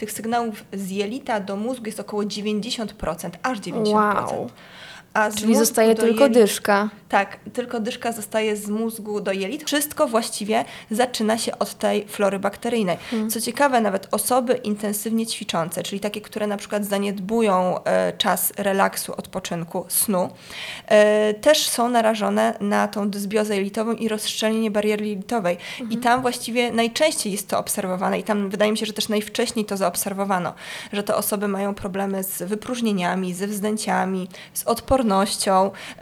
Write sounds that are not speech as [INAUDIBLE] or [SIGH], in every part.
tych sygnałów z jelita do mózgu jest około 90%, aż 90%. Wow. A Czyli zostaje tylko jelit- dyszka. Tak, tylko dyszka zostaje z mózgu do jelit. Wszystko właściwie zaczyna się od tej flory bakteryjnej. Co ciekawe, nawet osoby intensywnie ćwiczące, czyli takie, które na przykład zaniedbują e, czas relaksu, odpoczynku, snu, e, też są narażone na tą dysbiozę jelitową i rozszczelnienie bariery jelitowej. I tam właściwie najczęściej jest to obserwowane i tam wydaje mi się, że też najwcześniej to zaobserwowano, że te osoby mają problemy z wypróżnieniami, ze wzdęciami, z odpornością,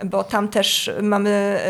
bo tam też mamy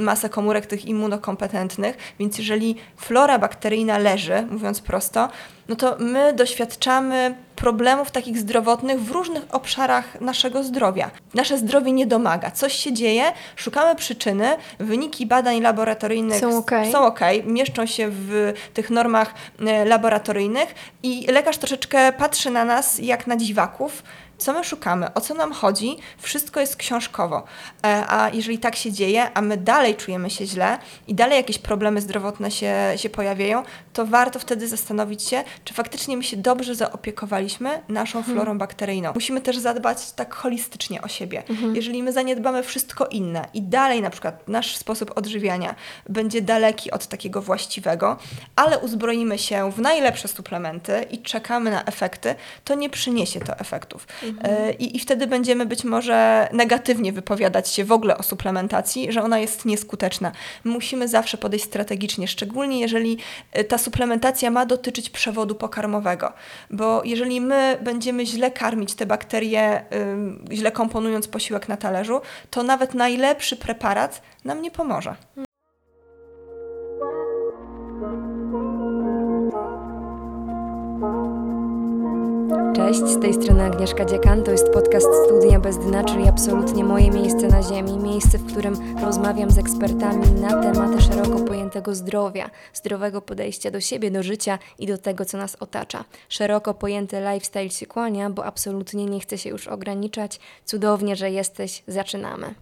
masę komórek tych immunokompetentnych, więc jeżeli flora bakteryjna leży, mówiąc prosto, no to my doświadczamy problemów takich zdrowotnych w różnych obszarach naszego zdrowia. Nasze zdrowie nie domaga. Coś się dzieje, szukamy przyczyny, wyniki badań laboratoryjnych Są okej. są ok, mieszczą się w tych normach e, laboratoryjnych i lekarz troszeczkę patrzy na nas jak na dziwaków. Co my szukamy, o co nam chodzi, wszystko jest książkowo. E, A jeżeli tak się dzieje, a my dalej czujemy się źle i dalej jakieś problemy zdrowotne się, się pojawiają, to warto wtedy zastanowić się, czy faktycznie my się dobrze zaopiekowaliśmy naszą florą bakteryjną. Musimy też zadbać tak holistycznie o siebie. Jeżeli my zaniedbamy wszystko inne i dalej na przykład nasz sposób odżywiania będzie daleki od takiego właściwego, ale uzbroimy się w najlepsze suplementy i czekamy na efekty, to nie przyniesie to efektów. E, I, I wtedy będziemy być może negatywnie wypowiadać się w ogóle o suplementacji, że ona jest nieskuteczna. Musimy zawsze podejść strategicznie, szczególnie jeżeli e, ta suplementacja ma dotyczyć przewodu pokarmowego, bo jeżeli my będziemy źle karmić te bakterie, źle komponując posiłek na talerzu, to nawet najlepszy preparat nam nie pomoże. Cześć, z tej strony Agnieszka Dziekan. To jest podcast Studia Bez Dna, czyli absolutnie moje miejsce na ziemi. Miejsce, w którym rozmawiam z ekspertami na tematy szeroko pojętego zdrowia, zdrowego podejścia do siebie, do życia i do tego, co nas otacza. Szeroko pojęty lifestyle się kłania, bo absolutnie nie chcę się już ograniczać. Cudownie, że jesteś. Zaczynamy.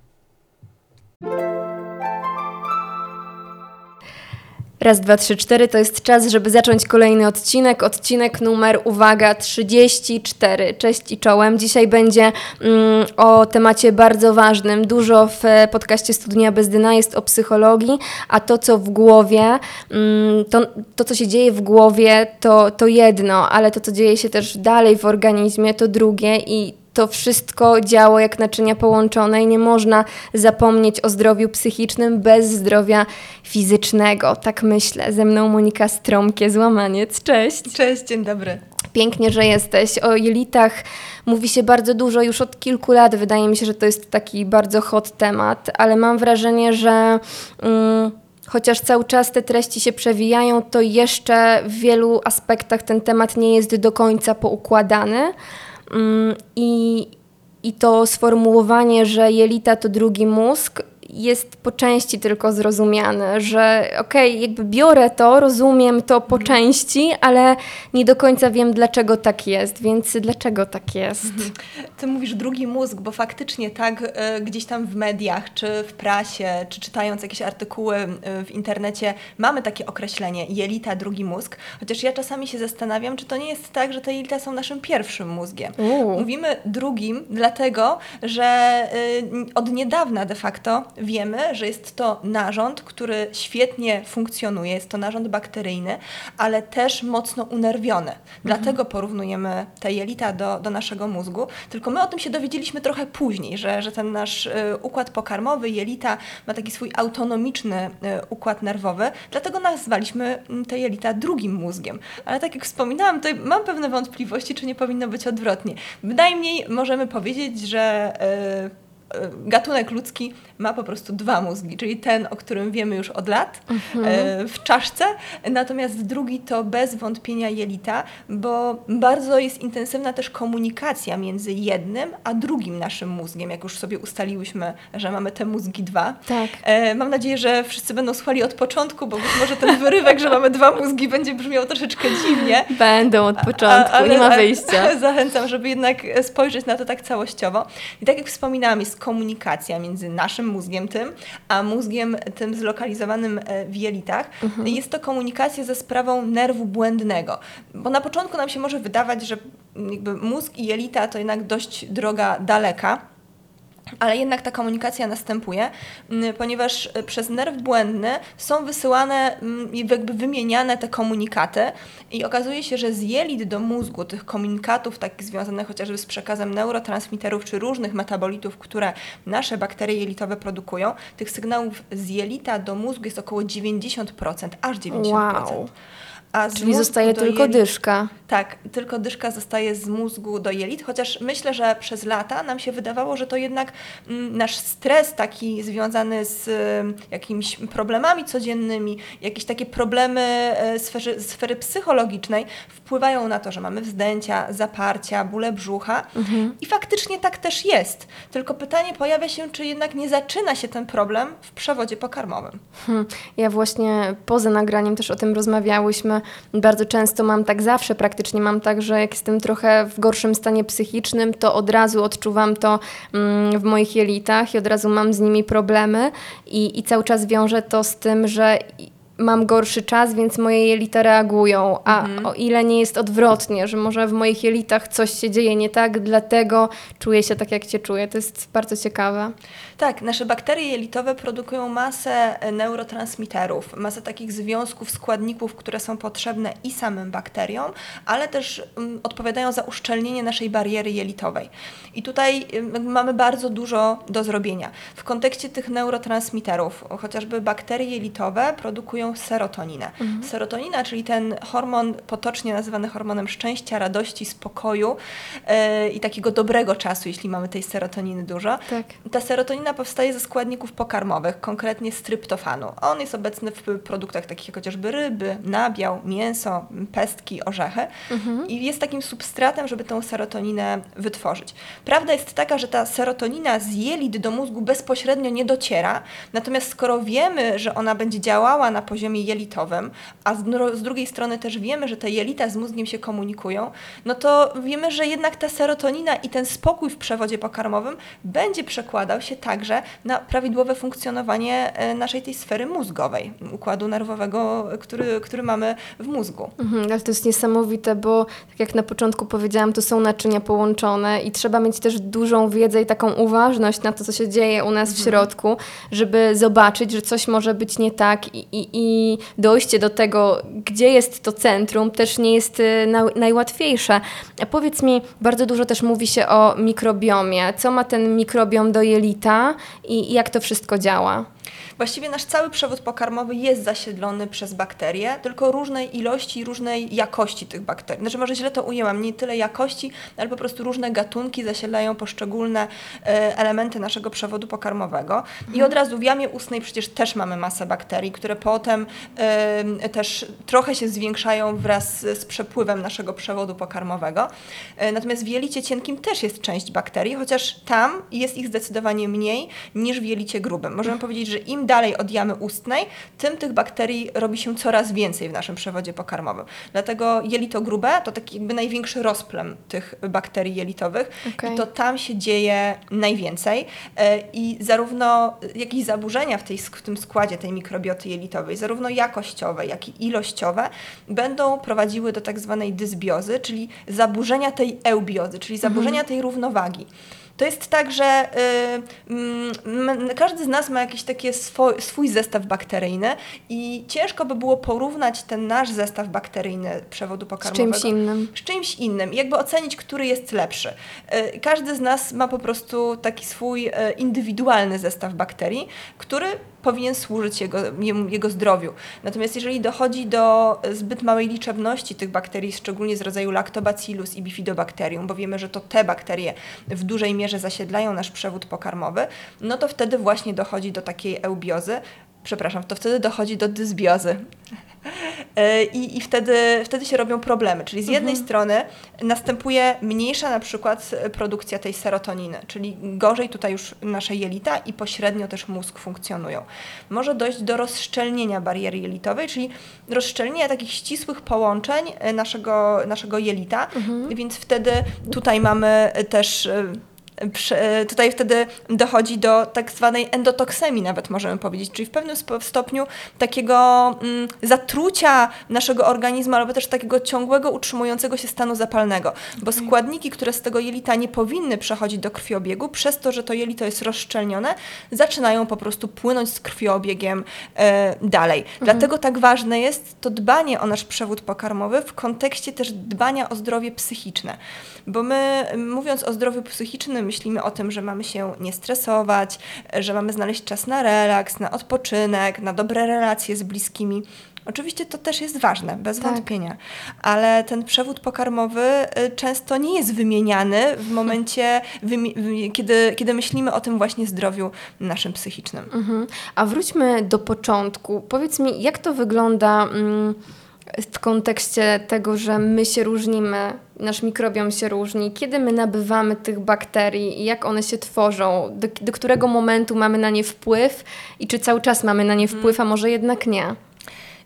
Raz, dwa, trzy, cztery to jest czas, żeby zacząć kolejny odcinek. Odcinek numer, uwaga, 34. Cześć i czołem. Dzisiaj będzie mm, o temacie bardzo ważnym. Dużo w e, podcaście Studnia Bez Dna jest o psychologii, a to, co w głowie, mm, to, to, co się dzieje w głowie, to, to jedno, ale to, co dzieje się też dalej w organizmie, to drugie i to wszystko działo jak naczynia połączone i nie można zapomnieć o zdrowiu psychicznym bez zdrowia fizycznego. Tak myślę. Ze mną Monika Stromkie, złamaniec. Cześć. Cześć, dzień dobry. Pięknie, że jesteś. O jelitach mówi się bardzo dużo już od kilku lat. Wydaje mi się, że to jest taki bardzo hot temat, ale mam wrażenie, że. Mm, Chociaż cały czas te treści się przewijają, to jeszcze w wielu aspektach ten temat nie jest do końca poukładany. Mm, I, I to sformułowanie, że jelita to drugi mózg, jest po części tylko zrozumiane, że okej, jakby biorę to, rozumiem to po części, ale nie do końca wiem, dlaczego tak jest, więc dlaczego tak jest? Ty mówisz drugi mózg, bo faktycznie tak e, gdzieś tam w mediach, czy w prasie, czy czytając jakieś artykuły e, w internecie, mamy takie określenie jelita, drugi mózg. Chociaż ja czasami się zastanawiam, czy to nie jest tak, że te jelita są naszym pierwszym mózgiem. Uuu. Mówimy drugim, dlatego, że e, od niedawna de facto wiemy, że jest to narząd, który świetnie funkcjonuje, jest to narząd bakteryjny, ale też mocno unerwiony. Dlatego porównujemy te jelita do, do naszego mózgu. Tylko my o tym się dowiedzieliśmy trochę później, że, że ten nasz y, układ pokarmowy, jelita ma taki swój autonomiczny y, układ nerwowy, dlatego nazwaliśmy mm, te jelita drugim mózgiem. Ale tak jak wspominałam, to mam pewne wątpliwości, czy nie powinno być odwrotnie. Bynajmniej możemy powiedzieć, że y, gatunek ludzki ma po prostu dwa mózgi, czyli ten, o którym wiemy już od lat e, w czaszce, natomiast drugi to bez wątpienia jelita, bo bardzo jest intensywna też komunikacja między jednym a drugim naszym mózgiem, jak już sobie ustaliłyśmy, że mamy te mózgi dwa. Tak. E, mam nadzieję, że wszyscy będą słuchali od początku, bo być może ten wyrywek, że mamy dwa mózgi będzie brzmiał troszeczkę dziwnie. Będą od początku, A- nie ma wyjścia. [LAUGHS] Zachęcam, żeby jednak spojrzeć na to tak całościowo. I tak jak wspominałam, jest komunikacja między naszym mózgiem tym, a mózgiem tym zlokalizowanym e, w jelitach. Jest to komunikacja ze sprawą nerwu błędnego, bo na początku nam się może wydawać, że mózg i jelita to jednak dość droga daleka. Ale jednak ta komunikacja następuje, ponieważ e, przez nerw błędny są wysyłane i jakby wymieniane te komunikaty i okazuje się, że z jelit do mózgu tych komunikatów takich związanych chociażby z przekazem neurotransmiterów czy różnych metabolitów, które nasze bakterie jelitowe produkują, tych sygnałów z jelita do mózgu jest około 90%, aż 90%. Wow. A Czyli zostaje tylko jelit- dyszka. tak, tylko dyszka zostaje z mózgu do jelit, chociaż myślę, że przez lata nam się wydawało, że to jednak mm, nasz stres taki związany z jakimiś problemami codziennymi, jakieś takie problemy e, sfery, sfery psychologicznej wpływają na to, że mamy wzdęcia, zaparcia, bóle brzucha i faktycznie tak też jest. Tylko pytanie pojawia się, czy jednak nie zaczyna się ten problem w przewodzie pokarmowym. Hmm. Ja właśnie poza nagraniem też o tym rozmawiałyśmy. Bardzo często mam tak zawsze, praktycznie mam tak, że jak jestem trochę w gorszym stanie psychicznym, to od razu odczuwam to mm, w moich jelitach i od razu mam z nimi problemy i, i cały czas wiążę to z tym, że mam gorszy czas, więc moje jelita reagują, a o ile nie jest odwrotnie, że może w moich jelitach coś się dzieje nie tak, dlatego czuję się tak, jak się czuję. To jest bardzo ciekawe. Tak, nasze bakterie jelitowe produkują masę e, neurotransmiterów, masę takich związków, składników, które są potrzebne i samym bakteriom, ale też mm, odpowiadają za uszczelnienie naszej bariery jelitowej. I tutaj ym, mamy bardzo dużo do zrobienia. W kontekście tych neurotransmiterów, chociażby bakterie jelitowe produkują serotoninę. Serotonina, czyli ten hormon potocznie nazywany hormonem szczęścia, radości, spokoju e, i takiego dobrego czasu, jeśli mamy tej serotoniny dużo. Tak. Ta serotonina powstaje ze składników pokarmowych, konkretnie z tryptofanu. On jest obecny w produktach takich jak chociażby ryby, nabiał, mięso, pestki, orzechy i jest takim substratem, żeby tę serotoninę wytworzyć. Prawda jest taka, że ta serotonina z jelit do mózgu bezpośrednio nie dociera, natomiast skoro wiemy, że ona będzie działała na poziomie jelitowym, a z, z drugiej strony też wiemy, że te jelita z mózgiem się komunikują, no to wiemy, że jednak ta serotonina i ten spokój w przewodzie pokarmowym będzie przekładał się także na prawidłowe funkcjonowanie e, naszej tej sfery mózgowej, układu nerwowego, który, który mamy w mózgu. Mhm, ale to jest niesamowite, bo tak jak na początku powiedziałam, to są naczynia połączone i trzeba mieć też dużą wiedzę i taką uważność na to, co się dzieje u nas w środku, żeby zobaczyć, że coś może być nie tak i, i, i dojście do tego, gdzie jest to centrum, też nie jest y, na, najłatwiejsze. A powiedz mi, bardzo dużo też mówi się o mikrobiomie. Co ma ten mikrobiom do jelita i, i jak to wszystko działa? Właściwie nasz cały przewód pokarmowy jest zasiedlony przez bakterie, tylko różnej ilości i różnej jakości tych bakterii. Znaczy może źle to ujęłam, nie tyle jakości, ale po prostu różne gatunki zasiedlają poszczególne e, elementy naszego przewodu pokarmowego. I od razu w jamie ustnej przecież też mamy masę bakterii, które potem e, też trochę się zwiększają wraz z, z przepływem naszego przewodu pokarmowego. E, natomiast w jelicie cienkim też jest część bakterii, chociaż tam jest ich zdecydowanie mniej niż w jelicie grubym. Możemy powiedzieć, że im dalej od jamy ustnej, tym tych bakterii robi się coraz więcej w naszym przewodzie pokarmowym. Dlatego jelito grube to taki jakby największy rozplem tych bakterii jelitowych Okej. i to tam się dzieje najwięcej E, i zarówno jakieś zaburzenia w, tej, w tym składzie tej mikrobioty jelitowej, zarówno jakościowe, jak i ilościowe, będą prowadziły do tak zwanej dysbiozy, czyli zaburzenia tej eubiozy, czyli zaburzenia tej równowagi. To jest tak, że y, mm, każdy z nas ma jakiś taki swój, swój zestaw bakteryjny i ciężko by było porównać ten nasz zestaw bakteryjny przewodu Z pokarmowego czymś innym. z czymś innym i jakby ocenić, który jest lepszy. Y, Każdy z nas ma po prostu taki swój y, indywidualny zestaw bakterii, który powinien służyć jego, jego zdrowiu. Natomiast jeżeli dochodzi do zbyt małej liczebności tych bakterii, szczególnie z rodzaju lactobacillus i bifidobacterium, bo wiemy, że to te bakterie w dużej mierze zasiedlają nasz przewód pokarmowy, no to wtedy właśnie dochodzi do takiej eubiozy, przepraszam, to wtedy dochodzi do dysbiozy. [LAUGHS] E, I, I wtedy, wtedy się robią problemy. Czyli z jednej strony następuje mniejsza na przykład e, produkcja tej serotoniny, czyli gorzej tutaj już nasze jelita i pośrednio też mózg funkcjonują. Może dojść do rozszczelnienia bariery jelitowej, czyli rozszczelnienia takich ścisłych połączeń e, naszego, naszego jelita, więc wtedy tutaj mamy też tutaj wtedy dochodzi do tak zwanej endotoksemii nawet możemy powiedzieć, czyli w pewnym stopniu takiego mm, zatrucia naszego organizmu, albo też takiego ciągłego utrzymującego się stanu zapalnego, bo składniki, które z tego jelita nie powinny przechodzić do krwiobiegu, przez to, że to jelito jest rozszczelnione, zaczynają po prostu płynąć z krwiobiegiem e, dalej. Dlatego tak ważne jest to dbanie o nasz przewód pokarmowy w kontekście też dbania o zdrowie psychiczne. Bo my, mówiąc o zdrowiu psychicznym, myślimy o tym, że mamy się nie stresować, że mamy znaleźć czas na relaks, na odpoczynek, na dobre relacje z bliskimi. Oczywiście to też jest ważne, bez Tak. wątpienia, ale ten przewód pokarmowy y, często nie jest wymieniany w [LAUGHS] momencie, wymi- wy- kiedy, kiedy myślimy o tym właśnie zdrowiu naszym psychicznym. Mhm. A wróćmy do początku. Powiedz mi, jak to wygląda mm, w kontekście tego, że my się różnimy, nasz mikrobiom się różni, kiedy my nabywamy tych bakterii i jak one się tworzą, do, do którego momentu mamy na nie wpływ i czy cały czas mamy na nie wpływ, a może jednak nie?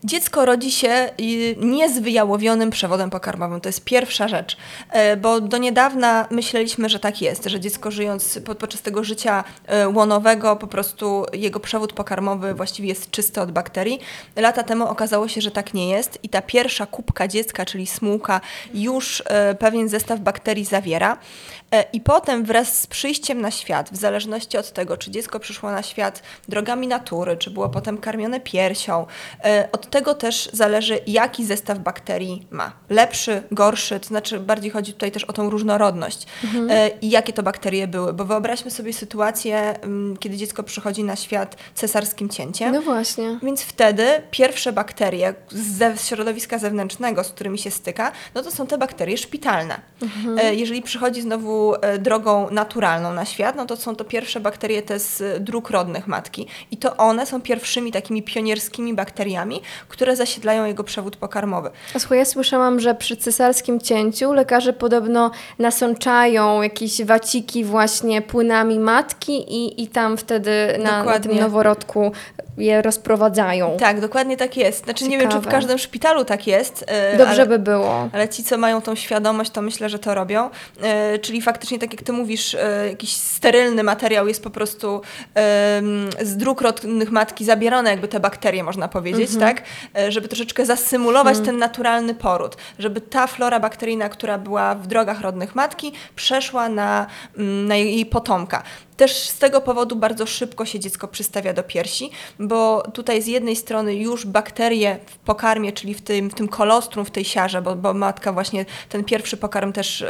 Dziecko rodzi się y, nie z wyjałowionym przewodem pokarmowym. To jest pierwsza rzecz, E, bo do niedawna myśleliśmy, że tak jest, że dziecko żyjąc po- podczas tego życia e, łonowego, po prostu jego przewód pokarmowy właściwie jest czysty od bakterii. Lata temu okazało się, że tak nie jest i ta pierwsza kubka dziecka, czyli smułka, już e, pewien zestaw bakterii zawiera. E, I potem wraz z przyjściem na świat, w zależności od tego, czy dziecko przyszło na świat drogami natury, czy było potem karmione piersią, e, od tego też zależy, jaki zestaw bakterii ma. Lepszy, gorszy, to znaczy bardziej chodzi tutaj też o tą różnorodność e, i jakie to bakterie były. Bo wyobraźmy sobie sytuację, mm, kiedy dziecko przychodzi na świat cesarskim cięciem. No właśnie. Więc wtedy pierwsze bakterie ze- środowiska zewnętrznego, z którymi się styka, no to są te bakterie szpitalne. E, Jeżeli przychodzi znowu e, drogą naturalną na świat, no to są to pierwsze bakterie te z dróg rodnych matki. I to one są pierwszymi takimi pionierskimi bakteriami, które zasiedlają jego przewód pokarmowy. Słuchaj, ja słyszałam, że przy cesarskim cięciu lekarze podobno nasączają jakieś waciki właśnie płynami matki i, i tam wtedy na, na tym noworodku je rozprowadzają. Tak, dokładnie tak jest. Znaczy nie wiem, czy w Ciekawe. każdym szpitalu tak jest. e, Dobrze ale... by było. Ale ci, co mają tą świadomość, to myślę, że to robią. E, czyli faktycznie, tak jak ty mówisz, e, jakiś sterylny materiał jest po prostu z dróg rodnych matki zabierane, jakby te bakterie, można powiedzieć, tak? E, żeby troszeczkę zasymulować ten naturalny poród. Żeby ta flora bakteryjna, która była w drogach rodnych matki, przeszła na, mm, na jej potomka. Też z tego powodu bardzo szybko się dziecko przystawia do piersi, bo tutaj z jednej strony już bakterie w pokarmie, czyli w tym, w tym kolostrum, w tej siarze, bo, bo matka właśnie ten pierwszy pokarm też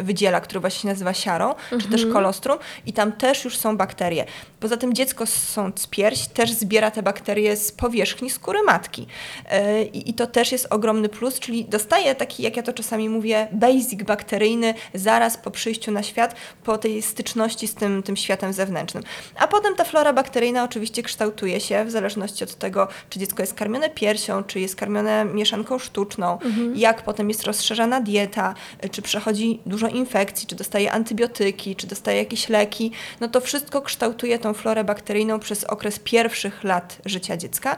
wydziela, który właśnie się nazywa siarą, czy też kolostrum i tam też już są bakterie. Poza tym dziecko sąc pierś też zbiera te bakterie z powierzchni skóry matki. Yy, I to też jest ogromny plus, czyli dostaje taki, jak ja to czasami mówię, basic bakteryjny zaraz po przyjściu na świat, po tej styczności z tym, tym światem zewnętrznym. A potem ta flora bakteryjna oczywiście kształtuje się w zależności od tego, czy dziecko jest karmione piersią, czy jest karmione mieszanką sztuczną, jak potem jest rozszerzana dieta, czy przechodzi dużo infekcji, czy dostaje antybiotyki, czy dostaje jakieś leki. No to wszystko kształtuje tą florę bakteryjną przez okres pierwszych lat życia dziecka.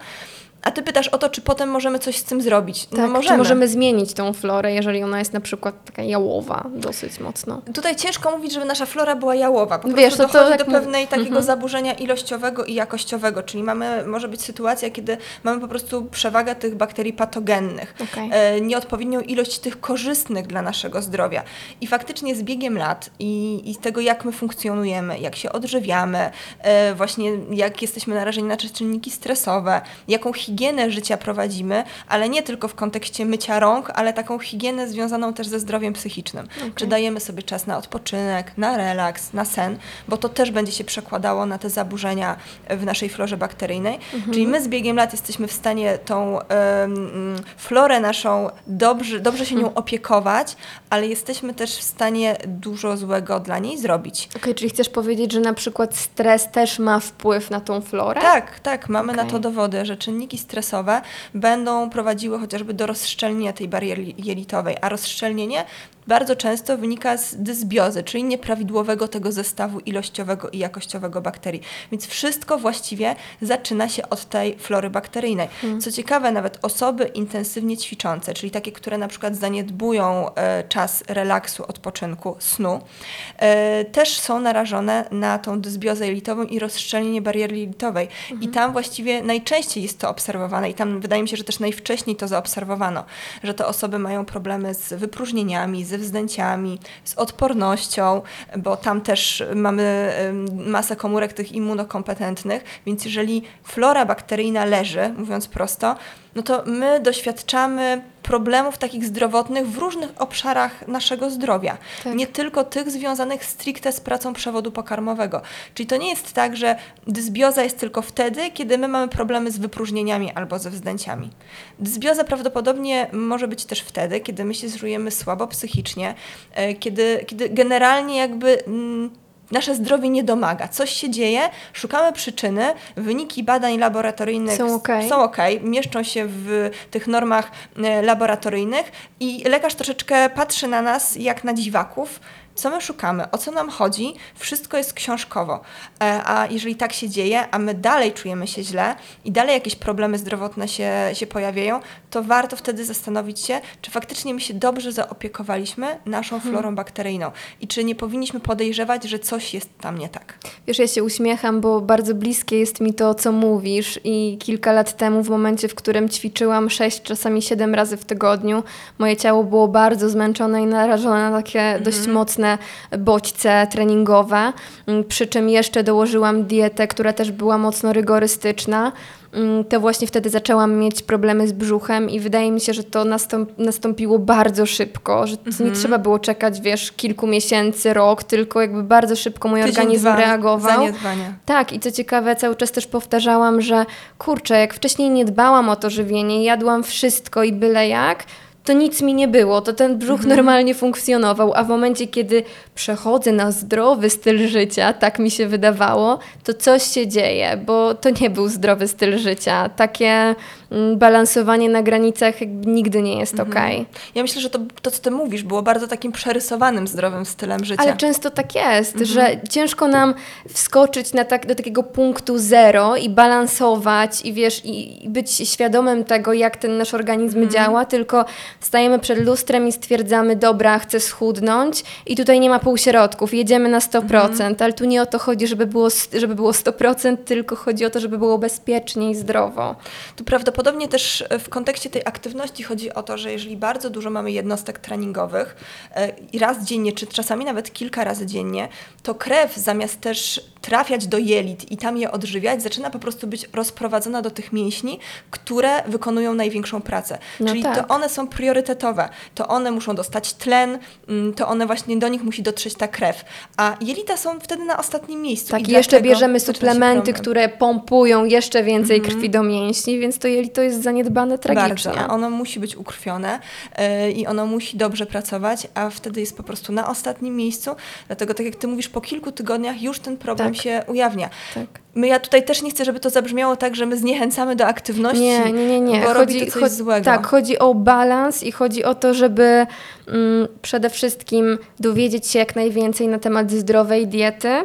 A ty pytasz o to, czy potem możemy coś z tym zrobić. Tak, no czy możemy. możemy zmienić tą florę, jeżeli ona jest na przykład taka jałowa dosyć mocno. Tutaj ciężko mówić, żeby nasza flora była jałowa. Po Wiesz, prostu to- to dochodzi tak do pewnej takiego Mhm. zaburzenia ilościowego i jakościowego, czyli mamy, może być sytuacja, kiedy mamy po prostu przewagę tych bakterii patogennych, Okej. e, nieodpowiednią ilość tych korzystnych dla naszego zdrowia. I faktycznie z biegiem lat i, i tego, jak my funkcjonujemy, jak się odżywiamy, e, właśnie jak jesteśmy narażeni na czynniki stresowe, jaką higienę życia prowadzimy, ale nie tylko w kontekście mycia rąk, ale taką higienę związaną też ze zdrowiem psychicznym. Czy dajemy sobie czas na odpoczynek, na relaks, na sen, bo to też będzie się przekładało na te zaburzenia w naszej florze bakteryjnej. Czyli my z biegiem lat jesteśmy w stanie tą mm, florę naszą dobrze, dobrze się nią opiekować, ale jesteśmy też w stanie dużo złego dla niej zrobić. Okej, czyli chcesz powiedzieć, że na przykład stres też ma wpływ na tą florę? Tak, tak, mamy na Okej. to dowody, że czynniki stresowe będą prowadziły chociażby do rozszczelnienia tej bariery jelitowej, a rozszczelnienie bardzo często wynika z dysbiozy, czyli nieprawidłowego tego zestawu ilościowego i jakościowego bakterii. Więc wszystko właściwie zaczyna się od tej flory bakteryjnej. Hmm. Co ciekawe, nawet osoby intensywnie ćwiczące, czyli takie, które na przykład zaniedbują e, czas relaksu, odpoczynku, snu, e, też są narażone na tą dysbiozę jelitową i rozszczelnienie bariery jelitowej. Hmm. I tam właściwie najczęściej jest to obserwowane i tam wydaje mi się, że też najwcześniej to zaobserwowano, że te osoby mają problemy z wypróżnieniami, ze wzdęciami, z odpornością, bo tam też mamy masę komórek tych immunokompetentnych, więc jeżeli flora bakteryjna leży, mówiąc prosto, no to my doświadczamy problemów takich zdrowotnych w różnych obszarach naszego zdrowia. Tak. Nie tylko tych związanych stricte z pracą przewodu pokarmowego. Czyli to nie jest tak, że dysbioza jest tylko wtedy, kiedy my mamy problemy z wypróżnieniami albo ze wzdęciami. Dysbioza prawdopodobnie może być też wtedy, kiedy my się zrujemy słabo psychicznie, e, kiedy, kiedy generalnie jakby mm, nasze zdrowie nie domaga. Coś się dzieje, szukamy przyczyny, wyniki badań laboratoryjnych są ok, są okay mieszczą się w tych normach e, laboratoryjnych i lekarz troszeczkę patrzy na nas jak na dziwaków, co my szukamy, o co nam chodzi, wszystko jest książkowo. E, a jeżeli tak się dzieje, a my dalej czujemy się źle i dalej jakieś problemy zdrowotne się, się pojawiają, to warto wtedy zastanowić się, czy faktycznie my się dobrze zaopiekowaliśmy naszą hmm. florą bakteryjną i czy nie powinniśmy podejrzewać, że coś jest tam nie tak. Wiesz, ja się uśmiecham, bo bardzo bliskie jest mi to, co mówisz i kilka lat temu, w momencie, w którym ćwiczyłam sześć, czasami siedem razy w tygodniu, moje ciało było bardzo zmęczone i narażone na takie hmm. dość mocne mocne bodźce treningowe, mm, przy czym jeszcze dołożyłam dietę, która też była mocno rygorystyczna mm, to właśnie wtedy zaczęłam mieć problemy z brzuchem i wydaje mi się, że to nastąp nastąpiło bardzo szybko, że mhm. nie trzeba było czekać, wiesz, kilku miesięcy, rok, tylko jakby bardzo szybko mój Tydzień organizm dwa, reagował. Zaniedbania. Tak, i co ciekawe, cały czas też powtarzałam, że kurczę, jak wcześniej nie dbałam o to żywienie, jadłam wszystko i byle jak, to nic mi nie było, to ten brzuch mhm. normalnie funkcjonował, a w momencie, kiedy przechodzę na zdrowy styl życia, tak mi się wydawało, to coś się dzieje, bo to nie był zdrowy styl życia. Takie balansowanie na granicach nigdy nie jest mhm. okej. Okay. Ja myślę, że to, to, co ty mówisz, było bardzo takim przerysowanym, zdrowym stylem życia. Ale często tak jest, mhm. że ciężko nam wskoczyć na tak, do takiego punktu zero i balansować i wiesz, i, i być świadomym tego, jak ten nasz organizm mhm. działa, tylko stajemy przed lustrem i stwierdzamy, dobra, chcę schudnąć i tutaj nie ma półśrodków, jedziemy na 100%, mhm. ale tu nie o to chodzi, żeby było, żeby było 100%, tylko chodzi o to, żeby było bezpiecznie i zdrowo. To prawdopodobnie Podobnie też w kontekście tej aktywności chodzi o to, że jeżeli bardzo dużo mamy jednostek treningowych e, i raz dziennie, czy czasami nawet kilka razy dziennie, to krew zamiast też trafiać do jelit i tam je odżywiać, zaczyna po prostu być rozprowadzona do tych mięśni, które wykonują największą pracę. No Czyli tak. to one są priorytetowe, to one muszą dostać tlen, mm, to one właśnie do nich musi dotrzeć ta krew, a jelita są wtedy na ostatnim miejscu. Tak, i jeszcze bierzemy suplementy, które pompują jeszcze więcej mm -hmm. krwi do mięśni, więc to jelito jest zaniedbane tragicznie. Bardzo. Ono musi być ukrwione yy, i ono musi dobrze pracować, a wtedy jest po prostu na ostatnim miejscu, dlatego tak jak Ty mówisz, po kilku tygodniach już ten problem tak. Się ujawnia. Tak. My, ja tutaj też nie chcę, żeby to zabrzmiało tak, że my zniechęcamy do aktywności, nie, nie, nie, nie. bo chodzi, robi to coś chodzi, złego. Tak, chodzi o balans i chodzi o to, żeby mm, przede wszystkim dowiedzieć się jak najwięcej na temat zdrowej diety.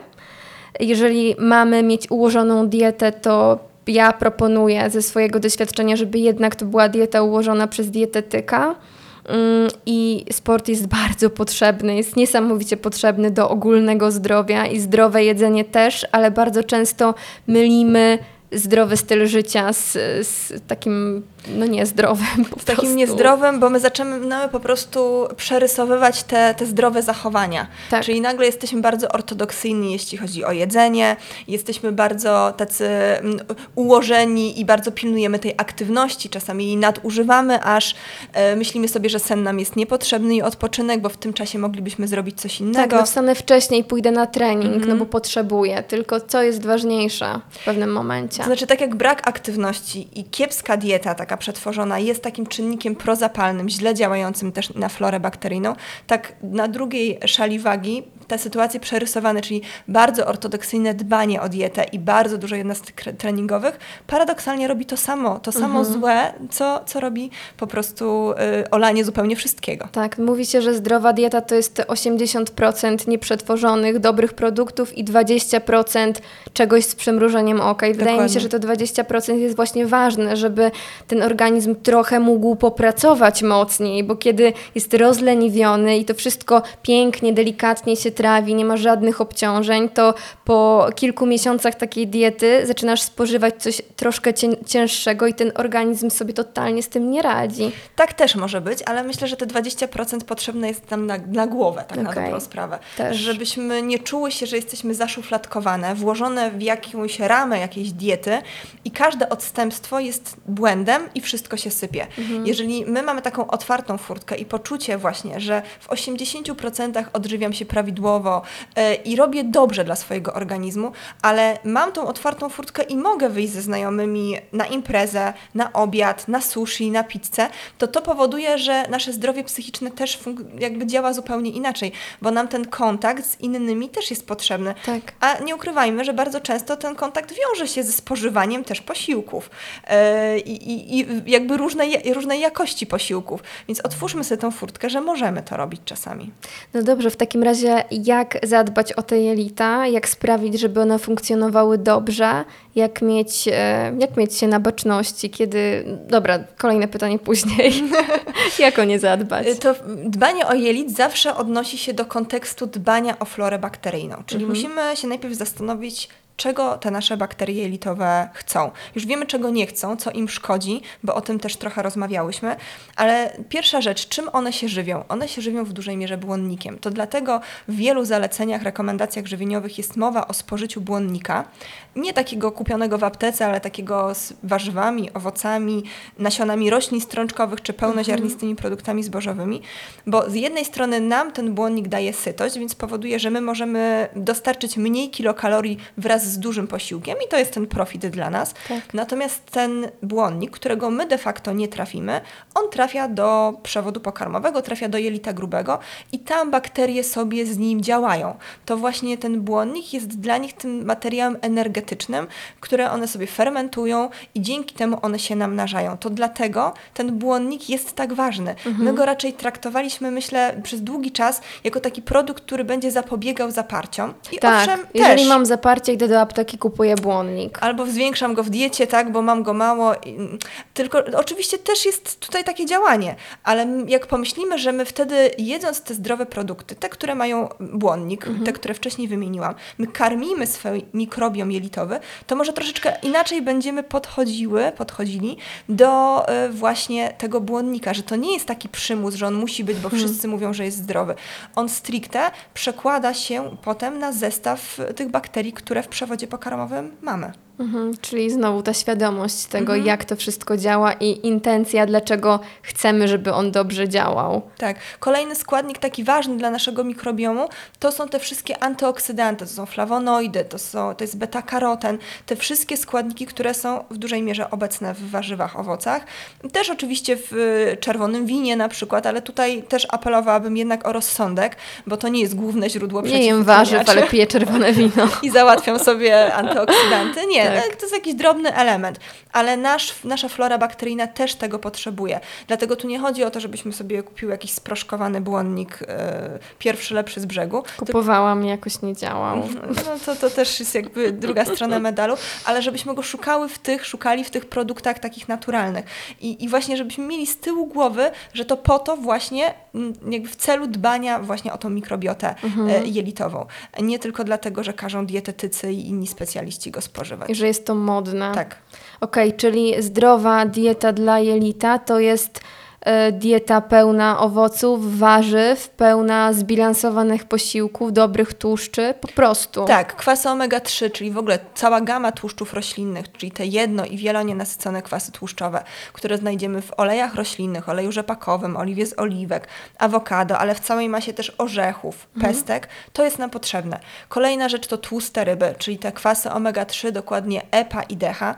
Jeżeli mamy mieć ułożoną dietę, to ja proponuję ze swojego doświadczenia, żeby jednak to była dieta ułożona przez dietetyka I sport jest bardzo potrzebny, jest niesamowicie potrzebny do ogólnego zdrowia i zdrowe jedzenie też, ale bardzo często mylimy zdrowy styl życia z, z takim no niezdrowym. Po takim prostu. niezdrowym, bo my zaczynamy po prostu przerysowywać te, te zdrowe zachowania. Tak. Czyli nagle jesteśmy bardzo ortodoksyjni, jeśli chodzi o jedzenie, jesteśmy bardzo tacy mm, ułożeni i bardzo pilnujemy tej aktywności, czasami jej nadużywamy, aż e, myślimy sobie, że sen nam jest niepotrzebny i odpoczynek, bo w tym czasie moglibyśmy zrobić coś innego. Tak, no wstanę wcześniej, pójdę na trening, no mhm. bo potrzebuję, tylko co jest ważniejsze w pewnym momencie. To znaczy, tak jak brak aktywności i kiepska dieta, taka przetworzona jest takim czynnikiem prozapalnym, źle działającym też na florę bakteryjną, tak na drugiej szali wagi te sytuacje przerysowane, czyli bardzo ortodoksyjne dbanie o dietę i bardzo dużo jednostek treningowych, paradoksalnie robi to samo, to samo mhm. złe, co, co robi po prostu y, olanie zupełnie wszystkiego. Tak, mówi się, że zdrowa dieta to jest 80% nieprzetworzonych, dobrych produktów i 20% czegoś z przymrużeniem oka. I wydaje Dokładnie. mi się, że to 20% jest właśnie ważne, żeby ten organizm trochę mógł popracować mocniej, bo kiedy jest rozleniwiony i to wszystko pięknie, delikatnie się trawi, nie ma żadnych obciążeń, to po kilku miesiącach takiej diety zaczynasz spożywać coś troszkę cięższego i ten organizm sobie totalnie z tym nie radzi. Tak też może być, ale myślę, że te 20% potrzebne jest tam na, na głowę, tak okay. na dobrą sprawę. Też. Żebyśmy nie czuły się, że jesteśmy zaszufladkowane, włożone w jakąś ramę jakiejś diety i każde odstępstwo jest błędem i wszystko się sypie. Mhm. Jeżeli my mamy taką otwartą furtkę i poczucie właśnie, że w 80% odżywiam się prawidłowo yy, i robię dobrze dla swojego organizmu, ale mam tą otwartą furtkę i mogę wyjść ze znajomymi na imprezę, na obiad, na sushi, na pizzę, to to powoduje, że nasze zdrowie psychiczne też jakby działa zupełnie inaczej, bo nam ten kontakt z innymi też jest potrzebny. Tak. A nie ukrywajmy, że bardzo często ten kontakt wiąże się ze spożywaniem też posiłków yy, i, i jakby różnej, różnej jakości posiłków. Więc otwórzmy sobie tą furtkę, że możemy to robić czasami. No dobrze, w takim razie jak zadbać o te jelita, jak sprawić, żeby one funkcjonowały dobrze, jak mieć, e, jak mieć się na baczności, kiedy... Dobra, kolejne pytanie później. [LAUGHS] jak o nie zadbać? To dbanie o jelit zawsze odnosi się do kontekstu dbania o florę bakteryjną, czyli mhm. musimy się najpierw zastanowić, czego te nasze bakterie jelitowe chcą. Już wiemy, czego nie chcą, co im szkodzi, bo o tym też trochę rozmawiałyśmy, ale pierwsza rzecz, czym one się żywią? One się żywią w dużej mierze błonnikiem. To dlatego w wielu zaleceniach, rekomendacjach żywieniowych jest mowa o spożyciu błonnika, nie takiego kupionego w aptece, ale takiego z warzywami, owocami, nasionami roślin strączkowych czy pełnoziarnistymi mhm. produktami zbożowymi, bo z jednej strony nam ten błonnik daje sytość, więc powoduje, że my możemy dostarczyć mniej kilokalorii wraz z dużym posiłkiem i to jest ten profit dla nas. Tak. Natomiast ten błonnik, którego my de facto nie trafimy, on trafia do przewodu pokarmowego, trafia do jelita grubego i tam bakterie sobie z nim działają. To właśnie ten błonnik jest dla nich tym materiałem energetycznym, które one sobie fermentują i dzięki temu one się namnażają. To dlatego ten błonnik jest tak ważny. Mhm. My go raczej traktowaliśmy, myślę, przez długi czas jako taki produkt, który będzie zapobiegał zaparciom. I tak, owszem, jeżeli też, mam zaparcie, idę do apteki, kupuję błonnik. Albo zwiększam go w diecie, tak, bo mam go mało. Tylko oczywiście też jest tutaj takie działanie, ale jak pomyślimy, że my wtedy jedząc te zdrowe produkty, te, które mają błonnik, mhm. te, które wcześniej wymieniłam, my karmimy swój mikrobiom to może troszeczkę inaczej będziemy podchodziły, podchodzili do y, właśnie tego błonnika, że to nie jest taki przymus, że on musi być, bo mhm. wszyscy mówią, że jest zdrowy. On stricte przekłada się potem na zestaw tych bakterii, które w przewodzie pokarmowym mamy. Mhm, czyli znowu ta świadomość tego, mhm. jak to wszystko działa i intencja, dlaczego chcemy, żeby on dobrze działał. Tak. Kolejny składnik taki ważny dla naszego mikrobiomu to są te wszystkie antyoksydanty, to są flawonoidy, to, są, to jest beta-karoten, te wszystkie składniki, które są w dużej mierze obecne w warzywach, owocach. Też oczywiście w czerwonym winie na przykład, ale tutaj też apelowałabym jednak o rozsądek, bo to nie jest główne źródło Nie jem warzyw, ale piję czerwone wino. [LAUGHS] I załatwiam sobie antyoksydanty. Nie. To jest jakiś drobny element, ale nasz, nasza flora bakteryjna też tego potrzebuje. Dlatego tu nie chodzi o to, żebyśmy sobie kupiły jakiś sproszkowany błonnik e, pierwszy lepszy z brzegu. Kupowałam i jakoś nie działał. [LAUGHS] No to, to też jest jakby druga strona medalu, ale żebyśmy go szukały w tych, szukali w tych produktach takich naturalnych. I, i właśnie żebyśmy mieli z tyłu głowy, że to po to właśnie jakby w celu dbania właśnie o tą mikrobiotę mhm. E, jelitową. Nie tylko dlatego, że każą dietetycy i inni specjaliści go spożywać że jest to modne. Tak. Okej, okay, czyli zdrowa dieta dla jelita to jest e, dieta pełna owoców, warzyw, pełna zbilansowanych posiłków, dobrych tłuszczy, po prostu. Tak, kwasy omega-3, czyli w ogóle cała gama tłuszczów roślinnych, czyli te jedno i wielonienasycone kwasy tłuszczowe, które znajdziemy w olejach roślinnych, oleju rzepakowym, oliwie z oliwek, awokado, ale w całej masie też orzechów, mhm. pestek, to jest nam potrzebne. Kolejna rzecz to tłuste ryby, czyli te kwasy omega-3, dokładnie EPA i DHA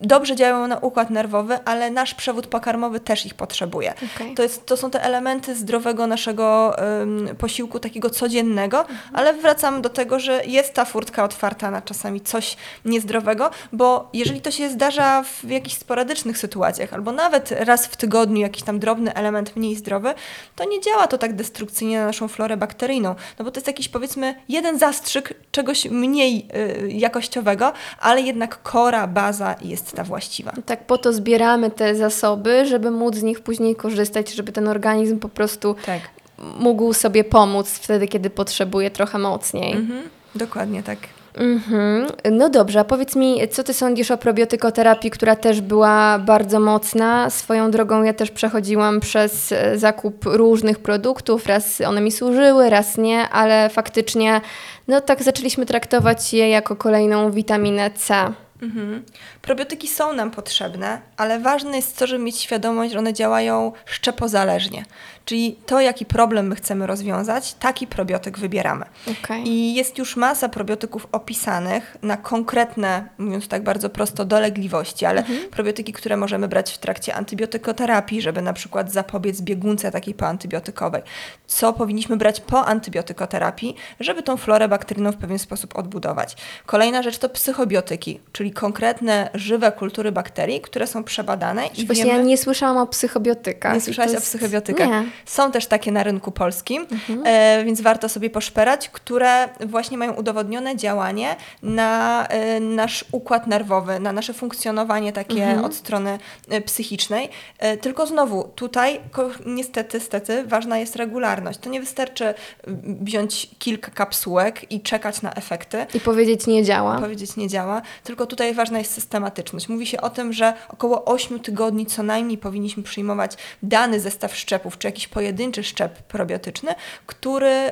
dobrze działają na układ nerwowy, ale nasz przewód pokarmowy też ich potrzebuje. Okay. To, jest, to są te elementy zdrowego naszego um, posiłku, takiego codziennego, mhm. ale wracam do tego, że jest ta furtka otwarta na czasami coś niezdrowego, bo jeżeli to się zdarza w jakichś sporadycznych sytuacjach, albo nawet raz w tygodniu jakiś tam drobny element mniej zdrowy, to nie działa to tak destrukcyjnie na naszą florę bakteryjną, no bo to jest jakiś powiedzmy jeden zastrzyk czegoś mniej y, jakościowego, ale jednak kora, baza jest ta właściwa. Tak po to zbieramy te zasoby, żeby móc z nich później korzystać, żeby ten organizm po prostu tak. mógł sobie pomóc wtedy, kiedy potrzebuje trochę mocniej. Mhm, dokładnie tak. Mhm. No dobrze, a powiedz mi, co ty sądzisz o probiotykoterapii, która też była bardzo mocna? Swoją drogą ja też przechodziłam przez e, zakup różnych produktów, raz one mi służyły, raz nie, ale faktycznie no tak zaczęliśmy traktować je jako kolejną witaminę C. Mhm. Probiotyki są nam potrzebne, ale ważne jest to, żeby mieć świadomość, że one działają szczepozależnie. Czyli to, jaki problem my chcemy rozwiązać, taki probiotyk wybieramy. Okay. I jest już masa probiotyków opisanych na konkretne, mówiąc tak bardzo prosto, dolegliwości, ale mhm. probiotyki, które możemy brać w trakcie antybiotykoterapii, żeby na przykład zapobiec biegunce takiej poantybiotykowej. Co powinniśmy brać po antybiotykoterapii, żeby tą florę bakteryjną w pewien sposób odbudować. Kolejna rzecz to psychobiotyki, czyli konkretne, żywe kultury bakterii, które są przebadane. I Właśnie wiemy... ja nie słyszałam o psychobiotykach. Nie słyszałaś jest... o psychobiotykach. Nie. Są też takie na rynku polskim, mhm. e, więc warto sobie poszperać, które właśnie mają udowodnione działanie na e, nasz układ nerwowy, na nasze funkcjonowanie takie mhm. od strony e, psychicznej. E, tylko znowu, tutaj niestety, niestety ważna jest regularność. To nie wystarczy wziąć kilka kapsułek i czekać na efekty. I powiedzieć nie działa. Powiedzieć nie działa, tylko tutaj ważna jest systematyczność. Mówi się o tym, że około 8 tygodni co najmniej powinniśmy przyjmować dany zestaw szczepów, czy jakiś pojedynczy szczep probiotyczny, który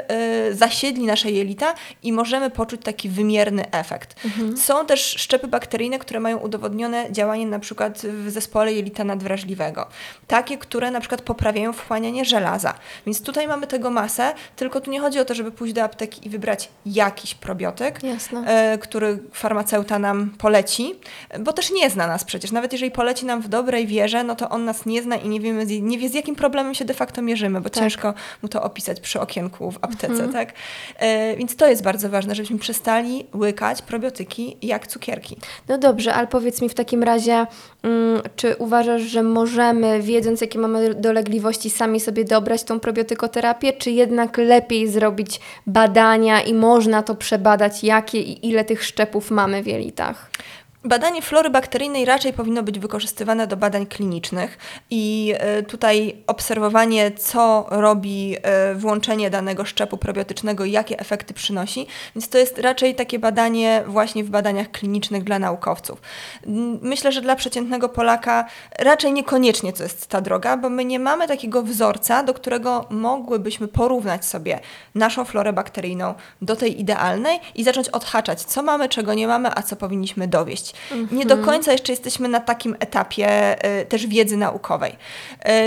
y, zasiedli nasze jelita i możemy poczuć taki wymierny efekt. Mhm. Są też szczepy bakteryjne, które mają udowodnione działanie na przykład w zespole jelita nadwrażliwego. Takie, które na przykład poprawiają wchłanianie żelaza. Więc tutaj mamy tego masę, tylko tu nie chodzi o to, żeby pójść do apteki i wybrać jakiś probiotyk, y, który farmaceuta nam poleci, bo też nie zna nas przecież. Nawet jeżeli poleci nam w dobrej wierze, no to on nas nie zna i nie, wiemy, nie wie z jakim problemem się de facto mierzymy, bo tak. ciężko mu to opisać przy okienku w aptece, mhm. tak? E, więc to jest bardzo ważne, żebyśmy przestali łykać probiotyki jak cukierki. No dobrze, ale powiedz mi w takim razie, mm, czy uważasz, że możemy, wiedząc jakie mamy dolegliwości, sami sobie dobrać tą probiotykoterapię, czy jednak lepiej zrobić badania i można to przebadać, jakie i ile tych szczepów mamy w jelitach? Badanie flory bakteryjnej raczej powinno być wykorzystywane do badań klinicznych i e, tutaj obserwowanie, co robi e, włączenie danego szczepu probiotycznego i jakie efekty przynosi, więc to jest raczej takie badanie właśnie w badaniach klinicznych dla naukowców. Myślę, że dla przeciętnego Polaka raczej niekoniecznie to jest ta droga, bo my nie mamy takiego wzorca, do którego mogłybyśmy porównać sobie naszą florę bakteryjną do tej idealnej i zacząć odhaczać, co mamy, czego nie mamy, a co powinniśmy dowieść. Nie do końca jeszcze jesteśmy na takim etapie y, też wiedzy naukowej.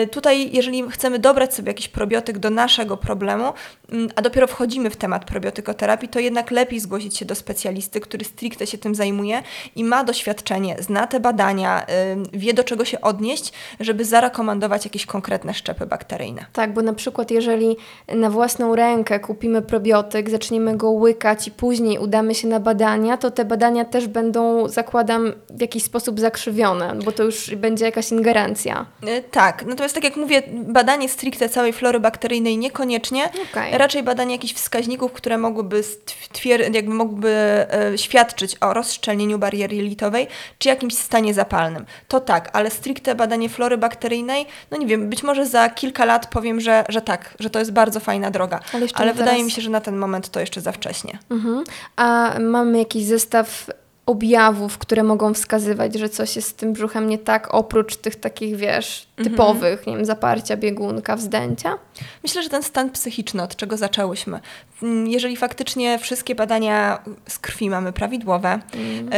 Y, tutaj, jeżeli chcemy dobrać sobie jakiś probiotyk do naszego problemu, y, a dopiero wchodzimy w temat probiotykoterapii, to jednak lepiej zgłosić się do specjalisty, który stricte się tym zajmuje i ma doświadczenie, zna te badania, y, wie do czego się odnieść, żeby zarekomendować jakieś konkretne szczepy bakteryjne. Tak, bo na przykład jeżeli na własną rękę kupimy probiotyk, zaczniemy go łykać i później udamy się na badania, to te badania też będą zakładać zakładam, w jakiś sposób zakrzywione, bo to już będzie jakaś ingerencja. E, tak, natomiast tak jak mówię, badanie stricte całej flory bakteryjnej niekoniecznie, okay. raczej badanie jakichś wskaźników, które mogłyby, stwier- jakby mogłyby e, świadczyć o rozszczelnieniu bariery jelitowej, czy jakimś stanie zapalnym. To tak, ale stricte badanie flory bakteryjnej, no nie wiem, być może za kilka lat powiem, że, że tak, że to jest bardzo fajna droga, ale, ale wydaje teraz... mi się, że na ten moment to jeszcze za wcześnie. Mhm. A mamy jakiś zestaw objawów, które mogą wskazywać, że coś jest z tym brzuchem nie tak, oprócz tych takich, wiesz, mhm. typowych, mm -hmm. nie wiem, zaparcia, biegunka, wzdęcia? Myślę, że ten stan psychiczny, od czego zaczęłyśmy. Mm, jeżeli faktycznie wszystkie badania z krwi mamy prawidłowe, mm.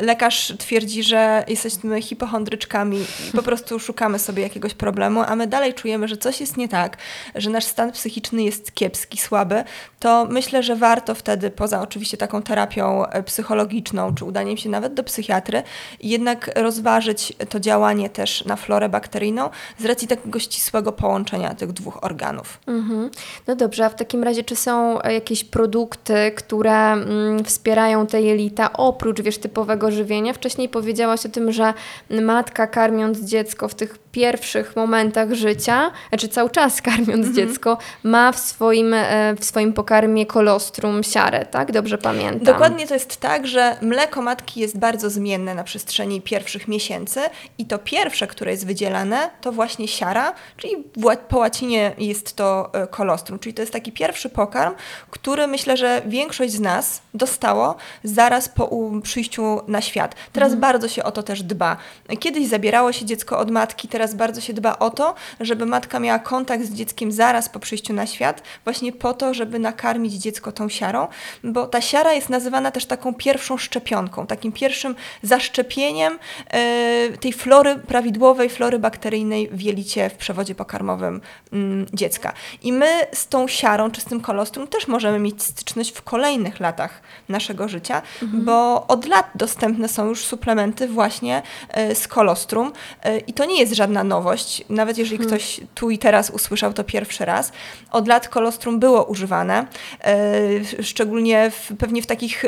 lekarz twierdzi, że jesteśmy hipochondryczkami i po prostu szukamy sobie jakiegoś problemu, a my dalej czujemy, że coś jest nie tak, że nasz stan psychiczny jest kiepski, słaby, to myślę, że warto wtedy, poza oczywiście taką terapią e, psychologiczną czy udaniem się nawet do psychiatry jednak rozważyć to działanie też na florę bakteryjną z racji takiego ścisłego połączenia tych dwóch organów. Mhm. No dobrze, a w takim razie czy są e, jakieś produkty, które mm, wspierają te jelita oprócz wiesz, typowego żywienia? Wcześniej powiedziałaś o tym, że matka karmiąc dziecko w tych pierwszych momentach życia, znaczy cały czas karmiąc mhm. dziecko, ma w swoim, e, w swoim pokarmie kolostrum, siarę, tak? Dobrze pamiętam. Dokładnie to jest tak, że mleko matki jest bardzo zmienne na przestrzeni pierwszych miesięcy i to pierwsze, które jest wydzielane, to właśnie siara, czyli po łacinie jest to e, kolostrum, czyli to jest taki pierwszy pokarm, który myślę, że większość z nas dostało zaraz po przyjściu na świat. Teraz mhm. bardzo się o to też dba. Kiedyś zabierało się dziecko od matki, teraz bardzo się dba o to, żeby matka miała kontakt z dzieckiem zaraz po przyjściu na świat, właśnie po to, żeby nakarmić dziecko tą siarą, bo ta siara jest nazywana też taką pierwszą szczepionką, takim pierwszym zaszczepieniem yy, tej flory, prawidłowej flory bakteryjnej w jelicie, w przewodzie pokarmowym yy, dziecka. I my z tą siarą, czy z tym kolostrum też możemy mieć styczność w kolejnych latach naszego życia, mhm. bo od lat dostępne są już suplementy właśnie yy, z kolostrum i to nie jest żadna żadna nowość, nawet jeżeli hmm. ktoś tu i teraz usłyszał to pierwszy raz. Od lat kolostrum było używane, e, szczególnie w, pewnie w takich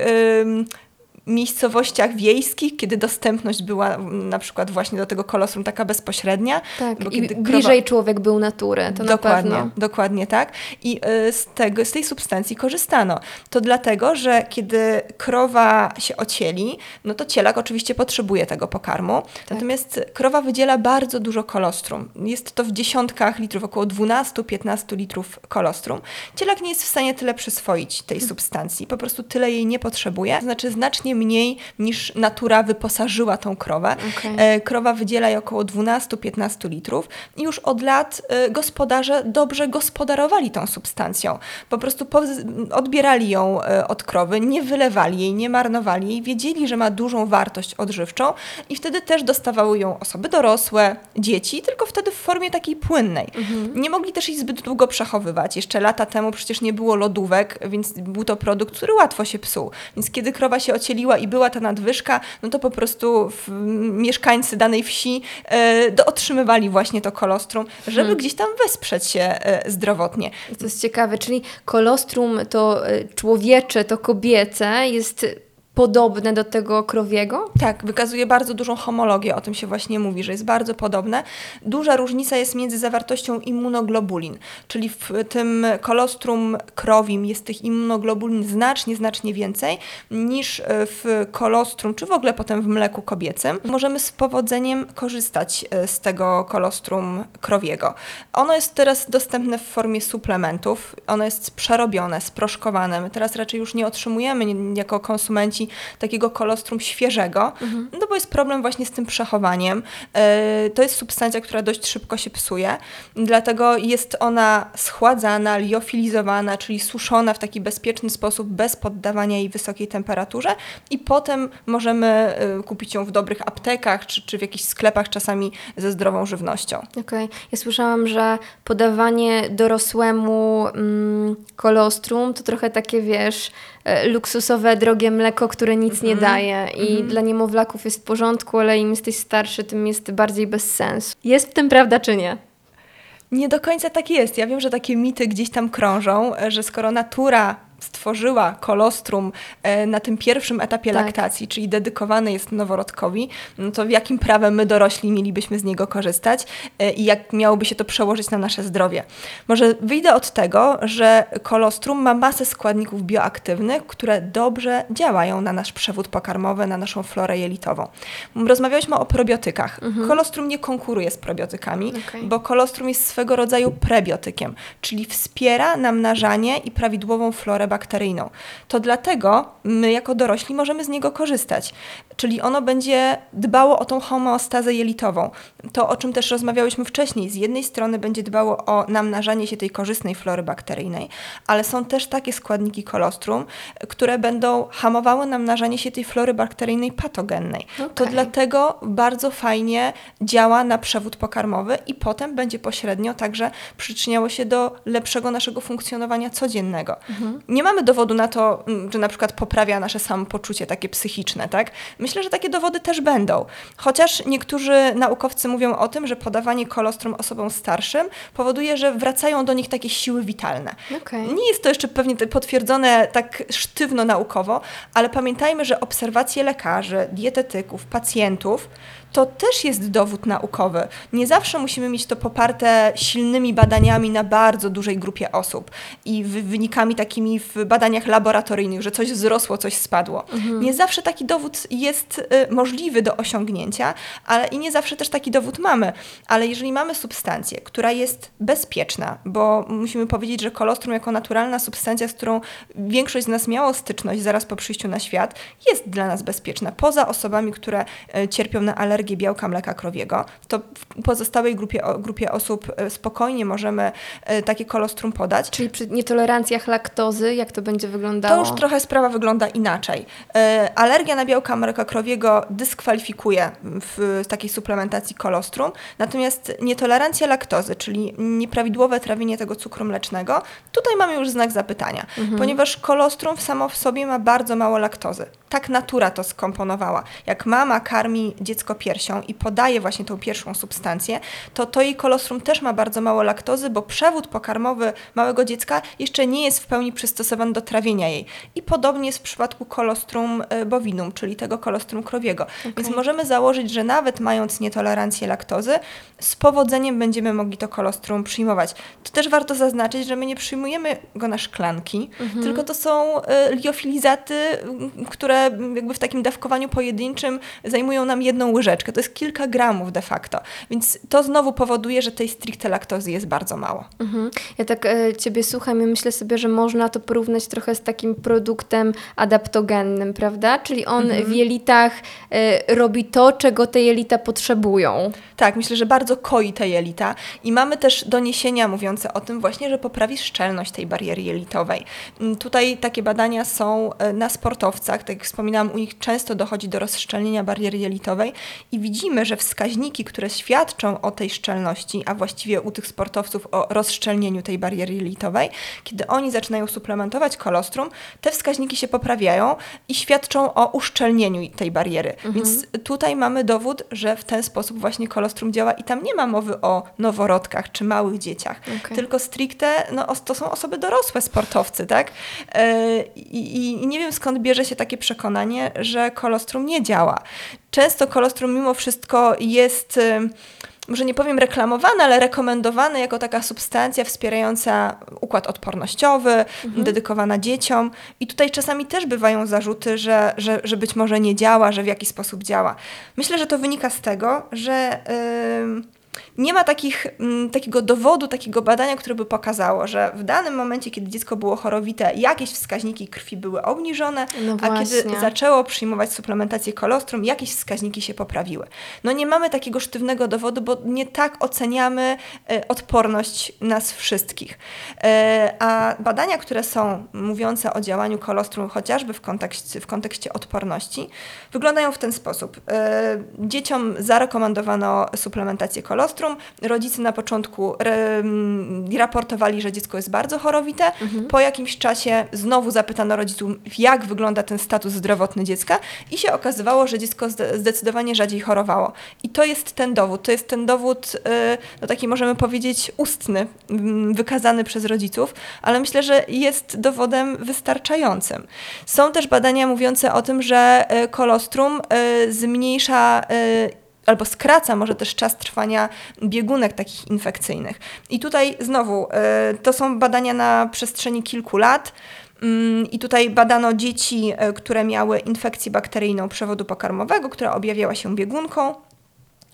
miejscowościach wiejskich, kiedy dostępność była na przykład właśnie do tego kolostrum taka bezpośrednia. Tak, i krowa... bliżej człowiek był natury, to dokładnie. Dokładnie tak. I y, z, tego, z tej substancji korzystano. To dlatego, że kiedy krowa się ocieli, no to cielak oczywiście potrzebuje tego pokarmu, tak. natomiast krowa wydziela bardzo dużo kolostrum. Jest to w dziesiątkach litrów, około 12-15 litrów kolostrum. Cielak nie jest w stanie tyle przyswoić tej hmm. substancji, po prostu tyle jej nie potrzebuje, znaczy znacznie mniej niż natura wyposażyła tą krowę. Okay. E, krowa wydziela jej około 12-15 litrów i już od lat e, gospodarze dobrze gospodarowali tą substancją. Po prostu odbierali ją e, od krowy, nie wylewali jej, nie marnowali jej, wiedzieli, że ma dużą wartość odżywczą i wtedy też dostawały ją osoby dorosłe, dzieci, tylko wtedy w formie takiej płynnej. Mhm. Nie mogli też jej zbyt długo przechowywać. Jeszcze lata temu przecież nie było lodówek, więc był to produkt, który łatwo się psuł. Więc kiedy krowa się ocieli i była ta nadwyżka, no to po prostu w, mieszkańcy danej wsi e, do, otrzymywali właśnie to kolostrum, żeby hmm. gdzieś tam wesprzeć się e, zdrowotnie. To jest ciekawe, czyli kolostrum to e, człowiecze, to kobiece jest podobne do tego krowiego? Tak, wykazuje bardzo dużą homologię, o tym się właśnie mówi, że jest bardzo podobne. Duża różnica jest między zawartością immunoglobulin, czyli w tym kolostrum krowim jest tych immunoglobulin znacznie, znacznie więcej niż w kolostrum, czy w ogóle potem w mleku kobiecym. Możemy z powodzeniem korzystać e, z tego kolostrum krowiego. Ono jest teraz dostępne w formie suplementów, ono jest przerobione, sproszkowane. My teraz raczej już nie otrzymujemy jako konsumenci takiego kolostrum świeżego, mhm. no bo jest problem właśnie z tym przechowaniem. E, to jest substancja, która dość szybko się psuje, dlatego jest ona schładzana, liofilizowana, czyli suszona w taki bezpieczny sposób, bez poddawania jej wysokiej temperaturze i potem możemy e, kupić ją w dobrych aptekach, czy, czy w jakichś sklepach czasami ze zdrową żywnością. Okej. Okay. Ja słyszałam, że podawanie dorosłemu mm, kolostrum to trochę takie, wiesz, luksusowe, drogie mleko, które nic nie mhm. daje i mm -hmm. dla niemowlaków jest w porządku, ale im jesteś starszy, tym jest bardziej bez sensu. Jest w tym prawda czy nie? Nie do końca tak jest. Ja wiem, że takie mity gdzieś tam krążą, że skoro natura stworzyła kolostrum e, na tym pierwszym etapie tak. laktacji, czyli dedykowany jest noworodkowi, no to w jakim prawem my dorośli mielibyśmy z niego korzystać e, i jak miałoby się to przełożyć na nasze zdrowie. Może wyjdę od tego, że kolostrum ma masę składników bioaktywnych, które dobrze działają na nasz przewód pokarmowy, na naszą florę jelitową. Rozmawialiśmy o probiotykach. Mhm. Kolostrum nie konkuruje z probiotykami, okay. bo kolostrum jest swego rodzaju prebiotykiem, czyli wspiera namnażanie i prawidłową florę bakteryjną. To dlatego my jako dorośli możemy z niego korzystać. Czyli ono będzie dbało o tą homeostazę jelitową. To, o czym też rozmawiałyśmy wcześniej. Z jednej strony będzie dbało o namnażanie się tej korzystnej flory bakteryjnej, ale są też takie składniki kolostrum, które będą hamowały namnażanie się tej flory bakteryjnej patogennej. Okay. To dlatego bardzo fajnie działa na przewód pokarmowy i potem będzie pośrednio także przyczyniało się do lepszego naszego funkcjonowania codziennego. Mhm. Nie mamy mamy dowodu na to, mm, że na przykład poprawia nasze samopoczucie takie psychiczne, tak? Myślę, że takie dowody też będą. Chociaż niektórzy naukowcy mówią o tym, że podawanie kolostrum osobom starszym powoduje, że wracają do nich takie siły witalne. Okay. Nie jest to jeszcze pewnie potwierdzone tak sztywno naukowo, ale pamiętajmy, że obserwacje lekarzy, dietetyków, pacjentów to też jest dowód naukowy. Nie zawsze musimy mieć to poparte silnymi badaniami na bardzo dużej grupie osób i wynikami takimi w badaniach laboratoryjnych, że coś wzrosło, coś spadło. Mhm. Nie zawsze taki dowód jest y, możliwy do osiągnięcia, ale i nie zawsze też taki dowód mamy. Ale jeżeli mamy substancję, która jest bezpieczna, bo musimy powiedzieć, że kolostrum jako naturalna substancja, z którą większość z nas miało styczność zaraz po przyjściu na świat, jest dla nas bezpieczna. Poza osobami, które y, cierpią na alergię alergię białka mleka krowiego, to w pozostałej grupie, grupie osób e, spokojnie możemy e, takie kolostrum podać. Czyli przy nietolerancjach laktozy, jak to będzie wyglądało? To już trochę sprawa wygląda inaczej. E, alergia na białka mleka krowiego dyskwalifikuje w takiej suplementacji kolostrum, natomiast nietolerancja laktozy, czyli nieprawidłowe trawienie tego cukru mlecznego, tutaj mamy już znak zapytania, mhm. ponieważ kolostrum samo w sobie ma bardzo mało laktozy. Tak natura to skomponowała. Jak mama karmi dziecko piersią i podaje właśnie tą pierwszą substancję, to to jej kolostrum też ma bardzo mało laktozy, bo przewód pokarmowy małego dziecka jeszcze nie jest w pełni przystosowany do trawienia jej. I podobnie jest w przypadku kolostrum e, bovinum, czyli tego kolostrum krowiego. Okay. Więc możemy założyć, że nawet mając nietolerancję laktozy, z powodzeniem będziemy mogli to kolostrum przyjmować. To też warto zaznaczyć, że my nie przyjmujemy go na szklanki, mhm. tylko to są e, liofilizaty, które jakby w takim dawkowaniu pojedynczym zajmują nam jedną łyżeczkę to jest kilka gramów de facto. Więc to znowu powoduje, że tej stricte laktozy jest bardzo mało. Mhm. Ja tak e, Ciebie słucham i myślę sobie, że można to porównać trochę z takim produktem adaptogennym, prawda? Czyli on mhm. w jelitach e, robi to, czego te jelita potrzebują. Tak, myślę, że bardzo koi te jelita i mamy też doniesienia mówiące o tym właśnie, że poprawi szczelność tej bariery jelitowej. Mm, tutaj takie badania są e, na sportowcach, tak jak wspominałam, u nich często dochodzi do rozszczelnienia bariery jelitowej i widzimy, że wskaźniki, które świadczą o tej szczelności, a właściwie u tych sportowców o rozszczelnieniu tej bariery jelitowej, kiedy oni zaczynają suplementować kolostrum, te wskaźniki się poprawiają i świadczą o uszczelnieniu tej bariery. Mhm. Więc tutaj mamy dowód, że w ten sposób właśnie kolostrum działa i tam nie ma mowy o noworodkach czy małych dzieciach, okay. tylko stricte no, to są osoby dorosłe, sportowcy, tak? Yy, i, nie wiem skąd bierze się takie przekonanie, że kolostrum nie działa często kolostrum mimo wszystko jest y, może nie powiem reklamowany, ale rekomendowany jako taka substancja wspierająca układ odpornościowy, mhm. dedykowana dzieciom. I tutaj czasami też bywają zarzuty, że, że, że być może nie działa, że w jakiś sposób działa. Myślę, że to wynika z tego, że. Yy, nie ma takich, mm, takiego dowodu, takiego badania, które by pokazało, że w danym momencie, kiedy dziecko było chorowite, jakieś wskaźniki krwi były obniżone, no a kiedy zaczęło przyjmować suplementację kolostrum, jakieś wskaźniki się poprawiły. No nie mamy takiego sztywnego dowodu, bo nie tak oceniamy e, odporność nas wszystkich. E, a badania, które są mówiące o działaniu kolostrum chociażby w kontekście, w kontekście odporności, wyglądają w ten sposób. E, dzieciom zarekomendowano suplementację kolostrum, rodzice na początku raportowali, że dziecko jest bardzo chorowite. Mhm. Po jakimś czasie znowu zapytano rodziców, jak wygląda ten status zdrowotny dziecka i się okazywało, że dziecko zdecydowanie rzadziej chorowało. I to jest ten dowód. To jest ten dowód, y, no taki możemy powiedzieć ustny, wykazany przez rodziców, ale myślę, że jest dowodem wystarczającym. Są też badania mówiące o tym, że y, kolostrum y, zmniejsza albo skraca może też czas trwania biegunek takich infekcyjnych. I tutaj znowu y, to są badania na przestrzeni kilku lat. Mm, I tutaj badano dzieci, y, które miały infekcję bakteryjną przewodu pokarmowego, która objawiała się biegunką.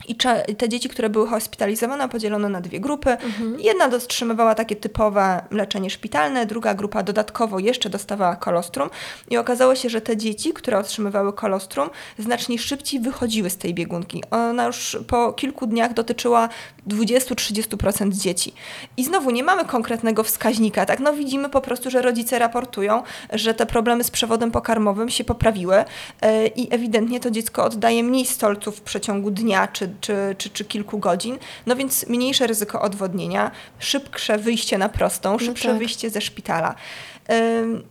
I te dzieci, które były hospitalizowane, podzielono na dwie grupy. Mhm. Jedna dotrzymywała takie typowe leczenie szpitalne, druga grupa dodatkowo jeszcze dostawała kolostrum. I okazało się, że te dzieci, które otrzymywały kolostrum, znacznie szybciej wychodziły z tej biegunki. Ona już po kilku dniach dotyczyła 20-30% dzieci. I znowu nie mamy konkretnego wskaźnika, tak? No widzimy po prostu, że rodzice raportują, że te problemy z przewodem pokarmowym się poprawiły yy, i ewidentnie to dziecko oddaje mniej stolców w przeciągu dnia czy czy, czy, czy, czy kilku godzin, no więc mniejsze ryzyko odwodnienia, szybsze wyjście na prostą, szybsze no tak. wyjście ze szpitala.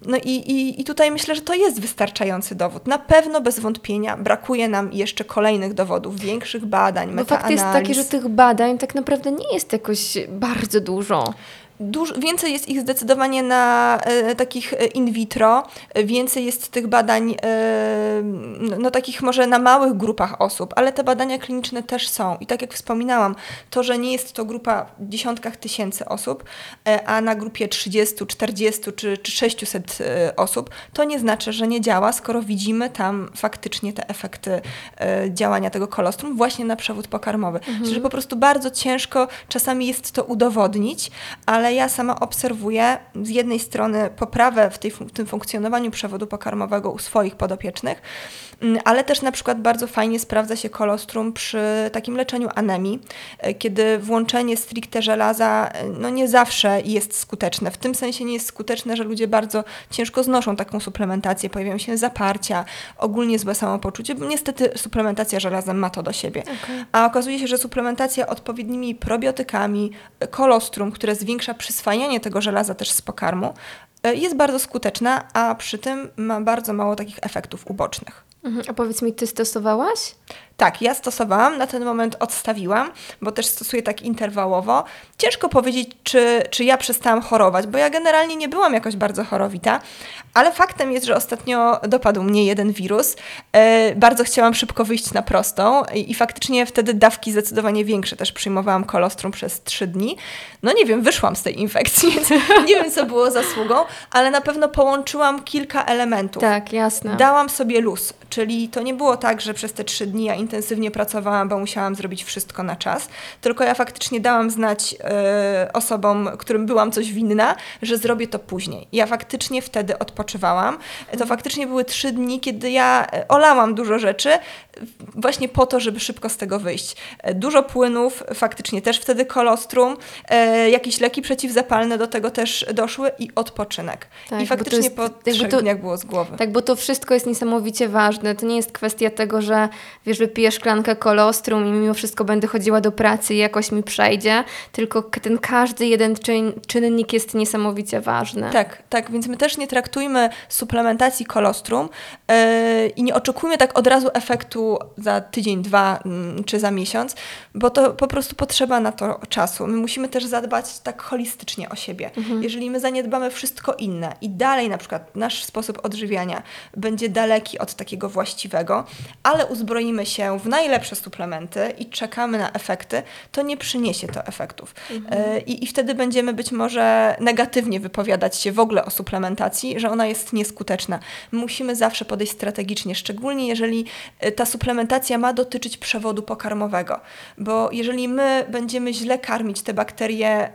No i, i, i tutaj myślę, że to jest wystarczający dowód. Na pewno bez wątpienia brakuje nam jeszcze kolejnych dowodów, większych badań, Bo fakt jest taki, że tych badań tak naprawdę nie jest jakoś bardzo dużo. Dużo, więcej jest ich zdecydowanie na e, takich e, in vitro, więcej jest tych badań, e, no takich może na małych grupach osób, ale te badania kliniczne też są. I tak jak wspominałam, to, że nie jest to grupa w dziesiątkach tysięcy osób, e, a na grupie 30, 40 czy, czy 600 e, osób, to nie znaczy, że nie działa, skoro widzimy tam faktycznie te efekty e, działania tego kolostrum właśnie na przewód pokarmowy. Mhm. Że po prostu bardzo ciężko czasami jest to udowodnić, ale ale ja sama obserwuję z jednej strony poprawę w, tej, w tym funkcjonowaniu przewodu pokarmowego u swoich podopiecznych, ale też na przykład bardzo fajnie sprawdza się kolostrum przy takim leczeniu anemii, e, kiedy włączenie stricte żelaza e, no nie zawsze jest skuteczne. W tym sensie nie jest skuteczne, że ludzie bardzo ciężko znoszą taką suplementację, pojawiają się zaparcia, ogólnie złe samopoczucie, bo niestety suplementacja żelazem ma to do siebie. Okay. A okazuje się, że suplementacja odpowiednimi probiotykami, e, kolostrum, które zwiększa przyswajanie tego żelaza też z pokarmu jest bardzo skuteczna, a przy tym ma bardzo mało takich efektów ubocznych. Mhm. A powiedz mi, ty stosowałaś? Tak, ja stosowałam, na ten moment odstawiłam, bo też stosuję tak interwałowo. Ciężko powiedzieć, czy, czy ja przestałam chorować, bo ja generalnie nie byłam jakoś bardzo chorowita, ale faktem jest, że ostatnio dopadł mnie jeden wirus. E, bardzo chciałam szybko wyjść na prostą i, i, faktycznie wtedy dawki zdecydowanie większe. Też przyjmowałam kolostrum przez trzy dni. No nie wiem, wyszłam z tej infekcji, więc [LAUGHS] nie wiem, co było zasługą, ale na pewno połączyłam kilka elementów. Tak, jasne. Dałam sobie luz, czyli to nie było tak, że przez te trzy dni ja intensywnie pracowałam, bo musiałam zrobić wszystko na czas, tylko ja faktycznie dałam znać y, osobom, którym byłam coś winna, że zrobię to później. Ja faktycznie wtedy odpoczywałam. To faktycznie były trzy dni, kiedy ja e, olałam dużo rzeczy, właśnie po to, żeby szybko z tego wyjść. E, dużo płynów, faktycznie też wtedy kolostrum, e, jakieś leki przeciwzapalne do tego też doszły i odpoczynek. Tak, I faktycznie jest, po trzech to, dniach było z głowy. Tak, bo to wszystko jest niesamowicie ważne. To nie jest kwestia tego, że wiesz, wypijesz szklankę kolostrum i mimo wszystko będę chodziła do pracy i jakoś mi przejdzie, tylko ten każdy jeden czyn, czynnik jest niesamowicie ważny. Tak, tak, więc my też nie traktujmy suplementacji kolostrum yy, i nie oczekujmy tak od razu efektu za tydzień, dwa mm, czy za miesiąc, bo to po prostu potrzeba na to czasu. My musimy też zadbać tak holistycznie o siebie. Mhm. Jeżeli my zaniedbamy wszystko inne i dalej na przykład nasz sposób odżywiania będzie daleki od takiego właściwego, ale uzbroimy się w najlepsze suplementy i czekamy na efekty, to nie przyniesie to efektów. Mhm. E, I, I wtedy będziemy być może negatywnie wypowiadać się w ogóle o suplementacji, że ona jest nieskuteczna. Musimy zawsze podejść strategicznie, szczególnie jeżeli e, ta suplementacja ma dotyczyć przewodu pokarmowego, bo jeżeli my będziemy źle karmić te bakterie,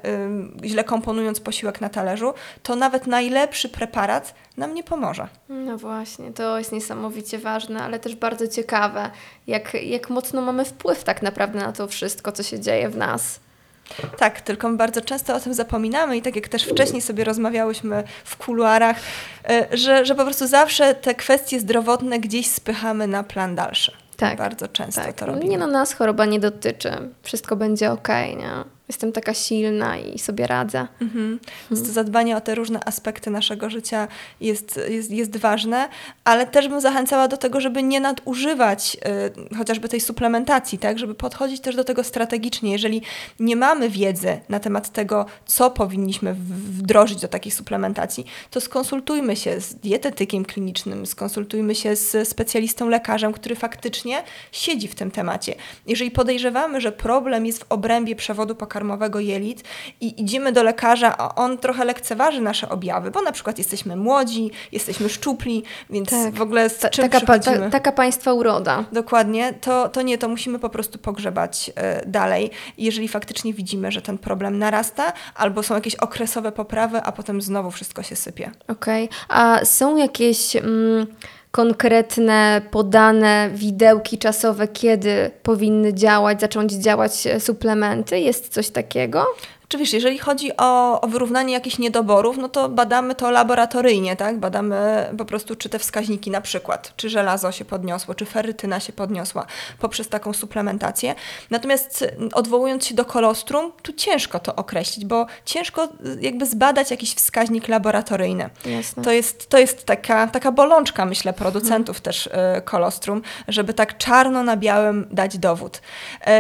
źle komponując posiłek na talerzu, to nawet najlepszy preparat nam nie pomoże. No właśnie, to jest niesamowicie ważne, ale też bardzo ciekawe, jak, jak mocno mamy wpływ tak naprawdę na to wszystko, co się dzieje w nas. Tak, tylko bardzo często o tym zapominamy i tak jak też wcześniej sobie rozmawiałyśmy w kuluarach, e, że, że po prostu zawsze te kwestie zdrowotne gdzieś spychamy na plan dalszy. Tak. Bardzo często tak. to robimy. Nie no, nas choroba nie dotyczy. Wszystko będzie ok, nie? Jestem taka silna i sobie radzę. Mhm. Więc to zadbanie o te różne aspekty naszego życia jest, jest, jest ważne, ale też bym zachęcała do tego, żeby nie nadużywać y, chociażby tej suplementacji, tak? żeby podchodzić też do tego strategicznie. Jeżeli nie mamy wiedzy na temat tego, co powinniśmy wdrożyć do takiej suplementacji, to skonsultujmy się z dietetykiem klinicznym, skonsultujmy się z specjalistą lekarzem, który faktycznie siedzi w tym temacie. Jeżeli podejrzewamy, że problem jest w obrębie przewodu pokarmowego, pokarmowego jelit i idziemy do lekarza, a on trochę lekceważy nasze objawy, bo na przykład jesteśmy młodzi, jesteśmy szczupli, więc tak. w ogóle z ta, czym taka, ta, taka państwa uroda. Dokładnie, to, to nie, to musimy po prostu pogrzebać y, dalej, jeżeli faktycznie widzimy, że ten problem narasta, albo są jakieś okresowe poprawy, a potem znowu wszystko się sypie. Okej, okay. a są jakieś... Mm, konkretne, podane widełki czasowe, kiedy powinny działać, zacząć działać suplementy? Jest coś takiego? Czy wiesz, jeżeli chodzi o, o wyrównanie jakichś niedoborów, no to badamy to laboratoryjnie, tak? Badamy po prostu, czy te wskaźniki na przykład, czy żelazo się podniosło, czy ferytyna się podniosła poprzez taką suplementację. Natomiast odwołując się do kolostrum, tu ciężko to określić, bo ciężko jakby zbadać jakiś wskaźnik laboratoryjny. Jasne. To jest, to jest taka, taka bolączka, myślę, producentów też y, kolostrum, żeby tak czarno na białym dać dowód. Y,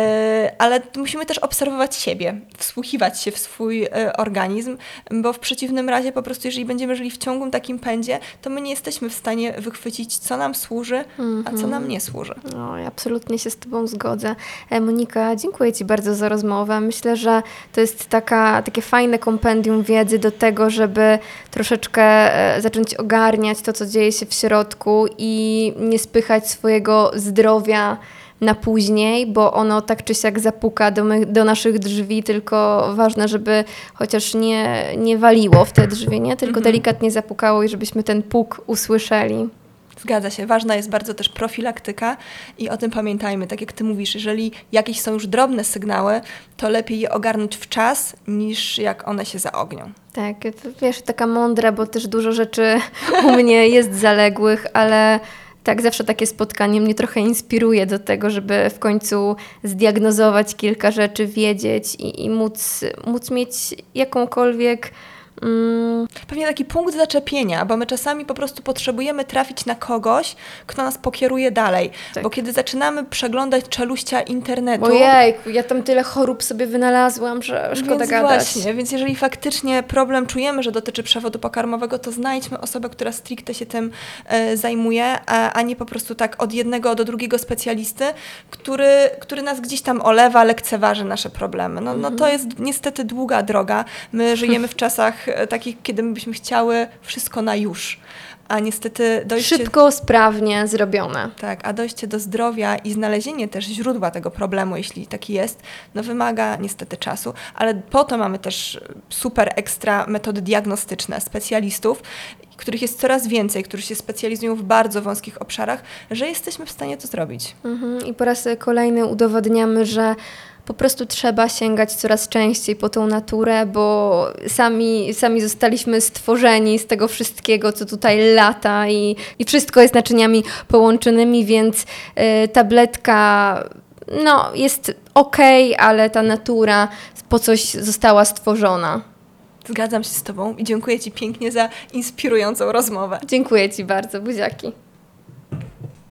ale musimy też obserwować siebie, wsłuchiwać się w swój y, organizm, bo w przeciwnym razie po prostu, jeżeli będziemy żyli w ciągłym takim pędzie, to my nie jesteśmy w stanie wychwycić, co nam służy, a co nam nie służy. No, ja absolutnie się z Tobą zgodzę. E, Monika, dziękuję Ci bardzo za rozmowę. Myślę, że to jest taka, takie fajne kompendium wiedzy do tego, żeby troszeczkę e, zacząć ogarniać to, co dzieje się w środku i nie spychać swojego zdrowia na później, bo ono tak czy siak zapuka do, my, do naszych drzwi, tylko ważne, żeby chociaż nie, nie waliło w te drzwi, nie? tylko delikatnie zapukało i żebyśmy ten puk usłyszeli. Zgadza się. Ważna jest bardzo też profilaktyka i o tym pamiętajmy. Tak jak ty mówisz, jeżeli jakieś są już drobne sygnały, to lepiej je ogarnąć w czas, niż jak one się zaognią. Tak, wiesz, taka mądra, bo też dużo rzeczy u mnie jest zaległych, ale tak, zawsze takie spotkanie mnie trochę inspiruje do tego, żeby w końcu zdiagnozować kilka rzeczy, wiedzieć i, i móc, móc mieć jakąkolwiek. Mm, Pewnie taki punkt zaczepienia, bo my czasami po prostu potrzebujemy trafić na kogoś, kto nas pokieruje dalej. Tak. Bo kiedy zaczynamy przeglądać czeluścia internetu. ojej, ja tam tyle chorób sobie wynalazłam, że szkoda więc gadać. Właśnie, więc jeżeli faktycznie problem czujemy, że dotyczy przewodu pokarmowego, to znajdźmy osobę, która stricte się tym e, zajmuje, a, a nie po prostu tak od jednego do drugiego specjalisty, który, który nas gdzieś tam olewa, lekceważy nasze problemy. No, no to jest niestety długa droga. My żyjemy w czasach e, takich, kiedy my byśmy chciały wszystko na już. A niestety dojście... Szybko, sprawnie zrobione. Tak, a dojście do zdrowia i znalezienie też źródła tego problemu, jeśli taki jest, no wymaga niestety czasu, ale po to mamy też super ekstra metody diagnostyczne specjalistów, których jest coraz więcej, którzy się specjalizują w bardzo wąskich obszarach, że jesteśmy w stanie to zrobić. Mhm. I po raz kolejny udowodniamy, że po prostu trzeba sięgać coraz częściej po tą naturę, bo sami, sami zostaliśmy stworzeni z tego wszystkiego, co tutaj lata i, i wszystko jest naczyniami połączonymi, więc y, tabletka no, jest ok, ale ta natura po coś została stworzona. Zgadzam się z Tobą i dziękuję Ci pięknie za inspirującą rozmowę. Dziękuję Ci bardzo, buziaki.